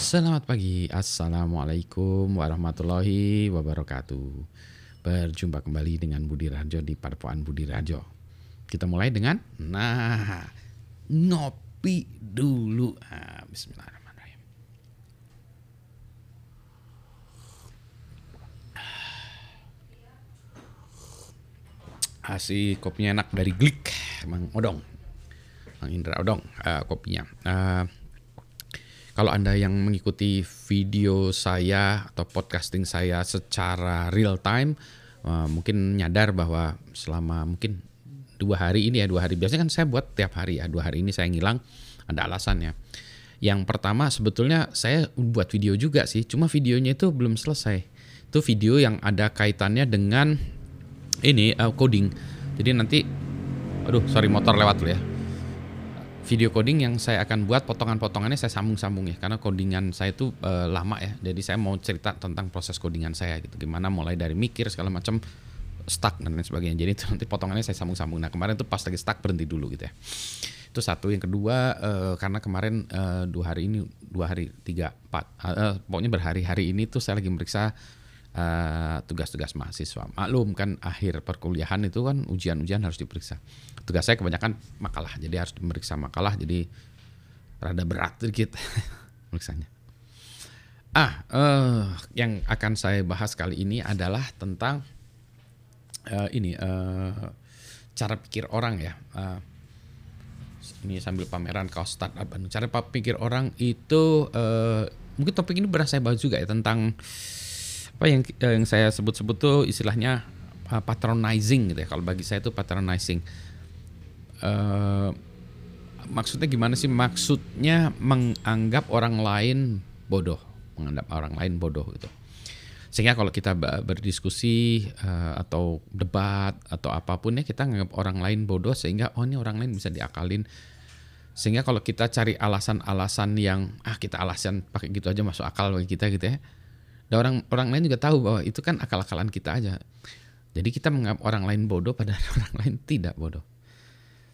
Selamat pagi, Assalamualaikum warahmatullahi wabarakatuh. Berjumpa kembali dengan Budi Rajo di Parpoan Budi Rajo Kita mulai dengan, nah, ngopi dulu. Ah, Bismillahirrahmanirrahim. Asih kopinya enak dari Glik, Mang Odong. Mang Indra Odong uh, kopinya. Uh, kalau Anda yang mengikuti video saya atau podcasting saya secara real time, uh, mungkin nyadar bahwa selama mungkin dua hari ini ya dua hari biasanya kan saya buat tiap hari ya dua hari ini saya ngilang ada alasannya. Yang pertama sebetulnya saya buat video juga sih, cuma videonya itu belum selesai. Itu video yang ada kaitannya dengan ini uh, coding. Jadi nanti, aduh sorry motor lewat dulu ya video coding yang saya akan buat potongan-potongannya saya sambung-sambung ya. Karena codingan saya itu uh, lama ya. Jadi saya mau cerita tentang proses codingan saya gitu. Gimana mulai dari mikir segala macam stuck dan lain sebagainya. Jadi itu nanti potongannya saya sambung-sambung. Nah kemarin itu pas lagi stuck berhenti dulu gitu ya. Itu satu. Yang kedua uh, karena kemarin uh, dua hari ini dua hari tiga empat uh, pokoknya berhari-hari ini tuh saya lagi meriksa tugas-tugas uh, mahasiswa. Maklum kan akhir perkuliahan itu kan ujian-ujian harus diperiksa. Tugas saya kebanyakan makalah jadi harus memeriksa makalah jadi rada berat sedikit periksanya. Ah uh, yang akan saya bahas kali ini adalah tentang uh, ini uh, cara pikir orang ya. Uh, ini sambil pameran kaos startup cara pikir orang itu uh, mungkin topik ini berasa saya bahas juga ya tentang apa yang yang saya sebut-sebut tuh istilahnya uh, patronizing gitu ya kalau bagi saya itu patronizing uh, maksudnya gimana sih? Maksudnya menganggap orang lain bodoh, menganggap orang lain bodoh gitu. Sehingga kalau kita berdiskusi uh, atau debat atau apa pun ya kita menganggap orang lain bodoh sehingga oh ini orang lain bisa diakalin. Sehingga kalau kita cari alasan-alasan yang ah kita alasan pakai gitu aja masuk akal bagi kita gitu ya. Dan orang orang lain juga tahu bahwa itu kan akal-akalan kita aja. Jadi kita menganggap orang lain bodoh padahal orang lain tidak bodoh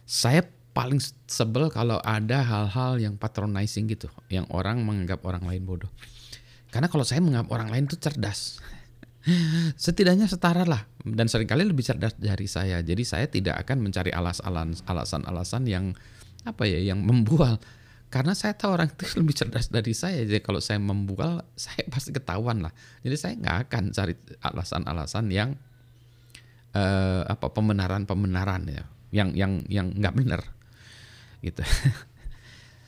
saya paling sebel kalau ada hal-hal yang patronizing gitu, yang orang menganggap orang lain bodoh. Karena kalau saya menganggap orang lain itu cerdas, setidaknya setara lah dan sering kali lebih cerdas dari saya. Jadi saya tidak akan mencari alasan-alasan yang apa ya, yang membual. Karena saya tahu orang itu lebih cerdas dari saya. Jadi kalau saya membual, saya pasti ketahuan lah. Jadi saya nggak akan cari alasan-alasan yang uh, apa pembenaran-pembenaran ya yang yang yang nggak benar gitu.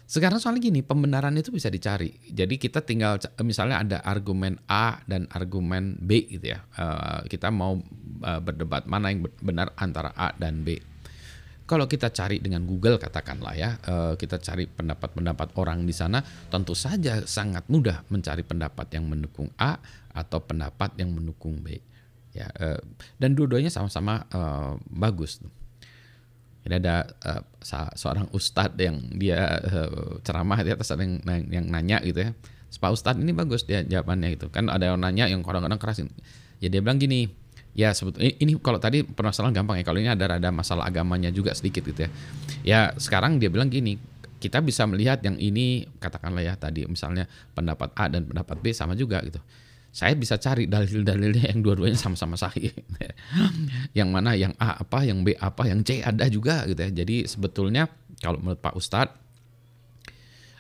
Sekarang soalnya gini, pembenaran itu bisa dicari. Jadi kita tinggal misalnya ada argumen A dan argumen B gitu ya. Uh, kita mau uh, berdebat mana yang benar antara A dan B. Kalau kita cari dengan Google katakanlah ya, uh, kita cari pendapat-pendapat orang di sana, tentu saja sangat mudah mencari pendapat yang mendukung A atau pendapat yang mendukung B. Ya, uh, dan dua-duanya sama-sama uh, bagus. Ini ada seorang ustadz yang dia ceramah di atas ada yang, nanya gitu ya. Pak Ustadz ini bagus dia jawabannya gitu. Kan ada yang nanya yang kadang-kadang keras. Ya dia bilang gini, ya sebetulnya ini kalau tadi permasalahan gampang ya. Kalau ini ada ada masalah agamanya juga sedikit gitu ya. Ya sekarang dia bilang gini, kita bisa melihat yang ini katakanlah ya tadi misalnya pendapat A dan pendapat B sama juga gitu saya bisa cari dalil-dalilnya yang dua-duanya sama-sama sahih. yang mana yang A apa, yang B apa, yang C ada juga gitu ya. Jadi sebetulnya kalau menurut Pak Ustadz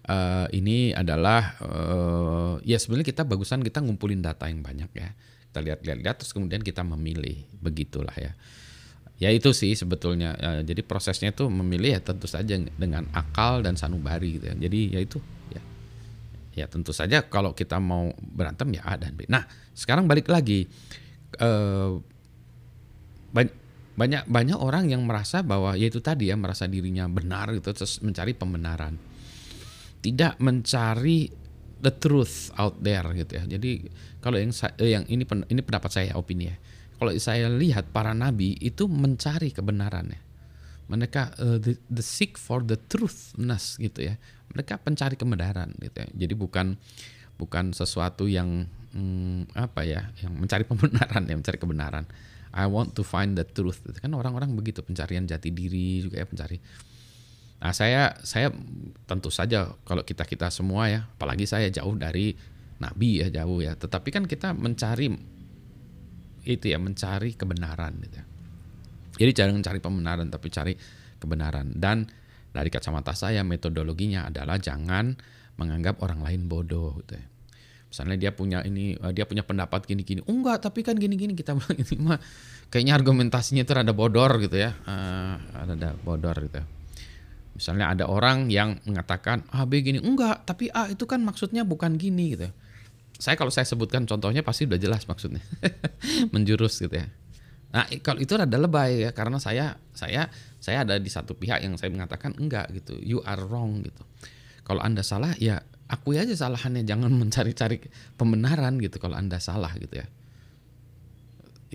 uh, ini adalah uh, ya sebenarnya kita bagusan kita ngumpulin data yang banyak ya. Kita lihat-lihat terus kemudian kita memilih begitulah ya. Ya itu sih sebetulnya. Uh, jadi prosesnya itu memilih ya tentu saja dengan akal dan sanubari gitu ya. Jadi ya itu Ya tentu saja kalau kita mau berantem ya A dan B. Nah sekarang balik lagi eh, banyak banyak orang yang merasa bahwa yaitu tadi ya merasa dirinya benar gitu terus mencari pembenaran, tidak mencari the truth out there gitu ya. Jadi kalau yang eh, yang ini ini pendapat saya opini ya. Kalau saya lihat para nabi itu mencari kebenarannya. Mereka uh, the, the seek for the truthness gitu ya mereka pencari kebenaran gitu ya. Jadi bukan bukan sesuatu yang hmm, apa ya, yang mencari pembenaran ya, mencari kebenaran. I want to find the truth. Kan orang-orang begitu pencarian jati diri juga ya pencari. Nah saya saya tentu saja kalau kita kita semua ya, apalagi saya jauh dari nabi ya jauh ya. Tetapi kan kita mencari itu ya mencari kebenaran gitu. Ya. Jadi jangan mencari pembenaran tapi cari kebenaran. Dan dari kacamata saya metodologinya adalah jangan menganggap orang lain bodoh gitu ya. Misalnya dia punya ini eh, dia punya pendapat gini-gini. Oh, enggak, tapi kan gini-gini kita bilang ini mah kayaknya argumentasinya itu ada bodor gitu ya. Uh, ada bodor gitu. Ya Misalnya ada orang yang mengatakan A, B gini, enggak, tapi A itu kan maksudnya bukan gini gitu. Saya kalau saya sebutkan contohnya pasti udah jelas maksudnya. Menjurus gitu ya. Nah, kalau itu ada lebay ya karena saya saya saya ada di satu pihak yang saya mengatakan enggak gitu. You are wrong gitu. Kalau Anda salah ya akui aja salahannya, jangan mencari-cari pembenaran gitu kalau Anda salah gitu ya.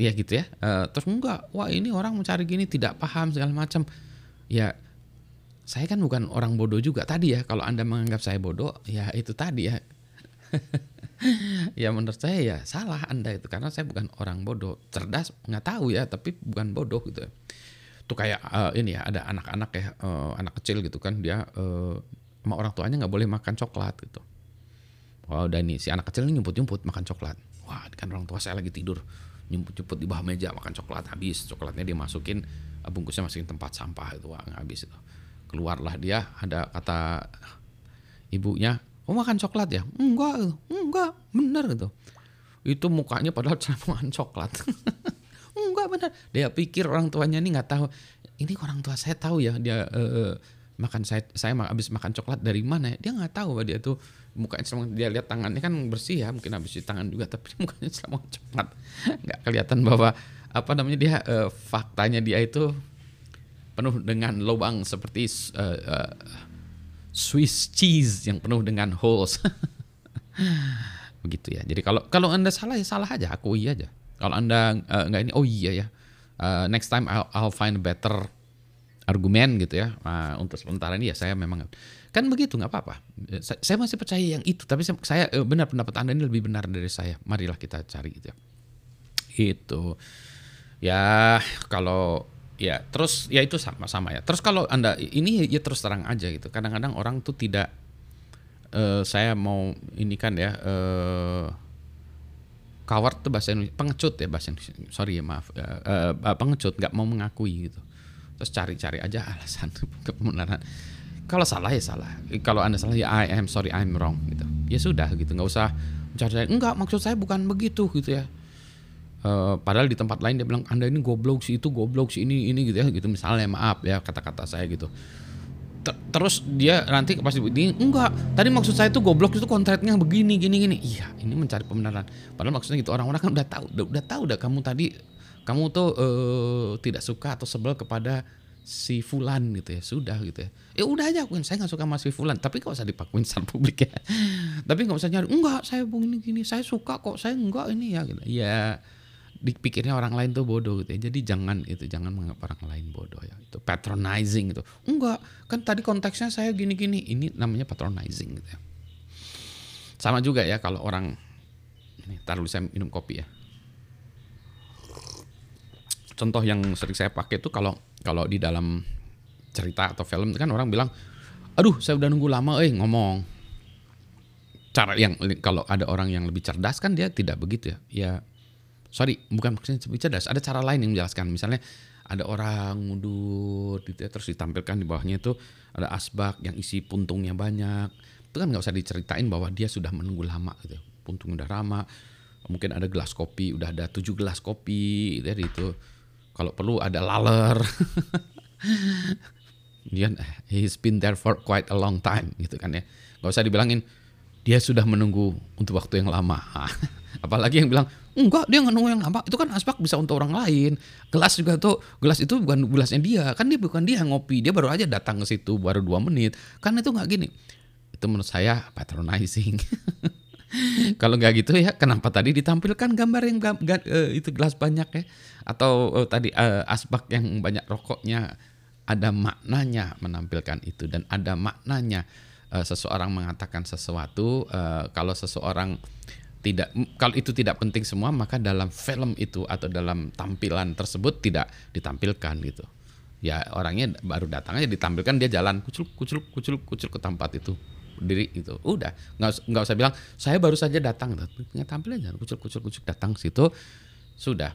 Iya gitu ya. Uh, terus enggak, wah ini orang mencari gini tidak paham segala macam. Ya saya kan bukan orang bodoh juga. Tadi ya kalau anda menganggap saya bodoh ya itu tadi ya. Ya menurut saya ya salah anda itu karena saya bukan orang bodoh. Cerdas nggak tahu ya tapi bukan bodoh gitu tuh kayak uh, ini ya ada anak-anak ya uh, anak kecil gitu kan dia uh, sama orang tuanya nggak boleh makan coklat gitu. Wah udah ini si anak kecil ini nyumput-nyumput makan coklat. Wah kan orang tua saya lagi tidur. Nyumput-nyumput di bawah meja makan coklat. Habis coklatnya dimasukin bungkusnya masukin tempat sampah itu wah habis itu keluarlah dia ada kata ibunya oh makan coklat ya? Enggak enggak bener gitu. Itu mukanya padahal cuma makan coklat. Enggak bener dia pikir orang tuanya ini nggak tahu. Ini orang tua saya tahu ya dia uh, makan saya saya habis makan coklat dari mana ya? Dia nggak tahu dia tuh mukanya selama dia lihat tangannya kan bersih ya mungkin habis di tangan juga tapi mukanya selama coklat. Nggak kelihatan bahwa apa namanya dia uh, faktanya dia itu penuh dengan lubang seperti uh, uh, Swiss cheese yang penuh dengan holes. Begitu ya. Jadi kalau kalau anda salah ya salah aja, akui aja. Kalau anda uh, nggak ini, oh iya ya. Uh, next time I'll, I'll find better argumen gitu ya. Uh, untuk sementara ini ya saya memang kan begitu nggak apa-apa. Saya, saya masih percaya yang itu, tapi saya, saya benar pendapat anda ini lebih benar dari saya. Marilah kita cari gitu ya. Itu ya kalau ya terus ya itu sama sama ya. Terus kalau anda ini ya terus terang aja gitu. Kadang-kadang orang tuh tidak uh, saya mau ini kan ya uh, coward tuh bahasa Indonesia pengecut ya bahasa Indonesia. Sorry ya maaf. Uh, uh, pengecut nggak mau mengakui gitu. Terus cari-cari aja alasan kebenaran. Kalau salah ya salah. Kalau anda salah ya I am sorry I'm wrong gitu. Ya sudah gitu nggak usah mencari enggak maksud saya bukan begitu gitu ya Uh, padahal di tempat lain dia bilang anda ini goblok sih itu goblok sih ini ini gitu ya gitu. Misalnya maaf ya kata-kata saya gitu. Ter terus dia nanti pasti ini enggak tadi maksud saya itu goblok itu kontraknya begini gini gini. Iya ini mencari pembenaran. Padahal maksudnya gitu orang-orang kan udah tahu udah, udah tahu udah kamu tadi kamu tuh uh, tidak suka atau sebel kepada si Fulan gitu ya sudah gitu ya. Ya udah aja akuin saya nggak suka sama si Fulan. Tapi nggak usah dipakuin secara publik ya? Tapi nggak usah nyari enggak saya begini gini saya suka kok saya enggak ini ya gitu. Ya dipikirnya orang lain tuh bodoh gitu ya. Jadi jangan itu jangan menganggap orang lain bodoh ya. Itu patronizing itu. Enggak, kan tadi konteksnya saya gini-gini. Ini namanya patronizing gitu ya. Sama juga ya kalau orang ini taruh saya minum kopi ya. Contoh yang sering saya pakai itu kalau kalau di dalam cerita atau film kan orang bilang, "Aduh, saya udah nunggu lama eh ngomong." Cara yang kalau ada orang yang lebih cerdas kan dia tidak begitu ya. Ya sorry bukan maksudnya cerdas. Ada cara lain yang menjelaskan. Misalnya ada orang mundur gitu ya, terus ditampilkan di bawahnya itu ada asbak yang isi puntungnya banyak. Itu kan nggak usah diceritain bahwa dia sudah menunggu lama gitu. Puntung udah lama mungkin ada gelas kopi udah ada tujuh gelas kopi dari itu kalau perlu ada laler. Dia he's been there for quite a long time gitu kan ya. Nggak usah dibilangin dia sudah menunggu untuk waktu yang lama apalagi yang bilang Enggak, dia nggak nunggu yang lama. Itu kan asbak bisa untuk orang lain. Gelas juga tuh, gelas itu bukan gelasnya dia. Kan dia bukan dia ngopi. Dia baru aja datang ke situ baru dua menit. Kan itu nggak gini. Itu menurut saya patronizing. Kalau nggak gitu ya, kenapa tadi ditampilkan gambar yang uh, itu gelas banyak ya? Atau uh, tadi uh, asbak yang banyak rokoknya? Ada maknanya menampilkan itu dan ada maknanya uh, seseorang mengatakan sesuatu. Uh, kalau seseorang tidak kalau itu tidak penting semua maka dalam film itu atau dalam tampilan tersebut tidak ditampilkan gitu. Ya orangnya baru datang aja ditampilkan dia jalan kucul kucul kucul kucul ke tempat itu berdiri itu udah nggak nggak usah bilang saya baru saja datang. Nggak tampil aja kucul kucul kucul datang situ sudah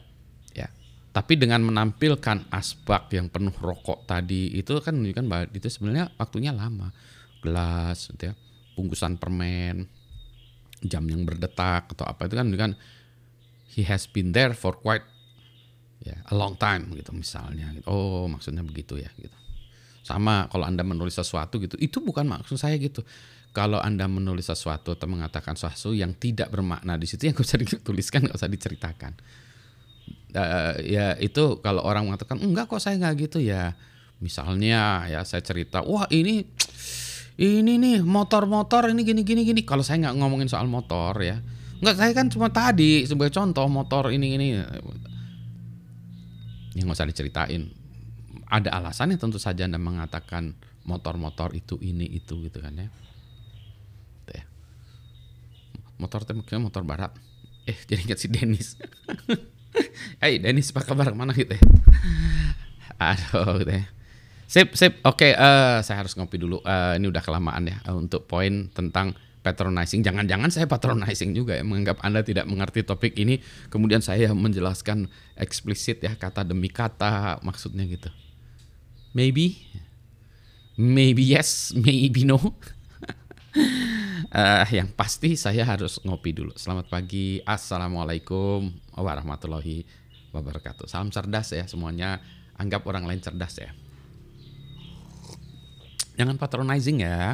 ya. Tapi dengan menampilkan asbak yang penuh rokok tadi itu kan menunjukkan bahwa itu sebenarnya waktunya lama. Gelas gitu ya bungkusan permen jam yang berdetak atau apa itu kan kan he has been there for quite ya a long time gitu misalnya gitu. oh maksudnya begitu ya gitu. Sama kalau anda menulis sesuatu gitu itu bukan maksud saya gitu. Kalau anda menulis sesuatu atau mengatakan sesuatu yang tidak bermakna di situ yang gak usah dituliskan nggak usah diceritakan. Uh, ya itu kalau orang mengatakan enggak kok saya nggak gitu ya. Misalnya ya saya cerita wah ini ini nih motor-motor ini gini gini gini. Kalau saya nggak ngomongin soal motor ya. Nggak saya kan cuma tadi sebagai contoh motor ini ini. Yang nggak usah diceritain. Ada alasannya tentu saja anda mengatakan motor-motor itu ini itu gitu kan ya, ya. motor mungkin motor barat. Eh jadi ingat si Dennis. Hey Dennis apa kabar? Mana gitu ya? Aduh gitu ya sip sip oke okay, uh, eh, saya harus ngopi dulu uh, ini udah kelamaan ya uh, untuk poin tentang patronizing. Jangan-jangan saya patronizing juga ya, menganggap Anda tidak mengerti topik ini, kemudian saya menjelaskan eksplisit ya kata demi kata maksudnya gitu. Maybe, maybe yes, maybe no. uh, yang pasti saya harus ngopi dulu. Selamat pagi, assalamualaikum warahmatullahi wabarakatuh. Salam cerdas ya semuanya. Anggap orang lain cerdas ya. Jangan patronizing ya.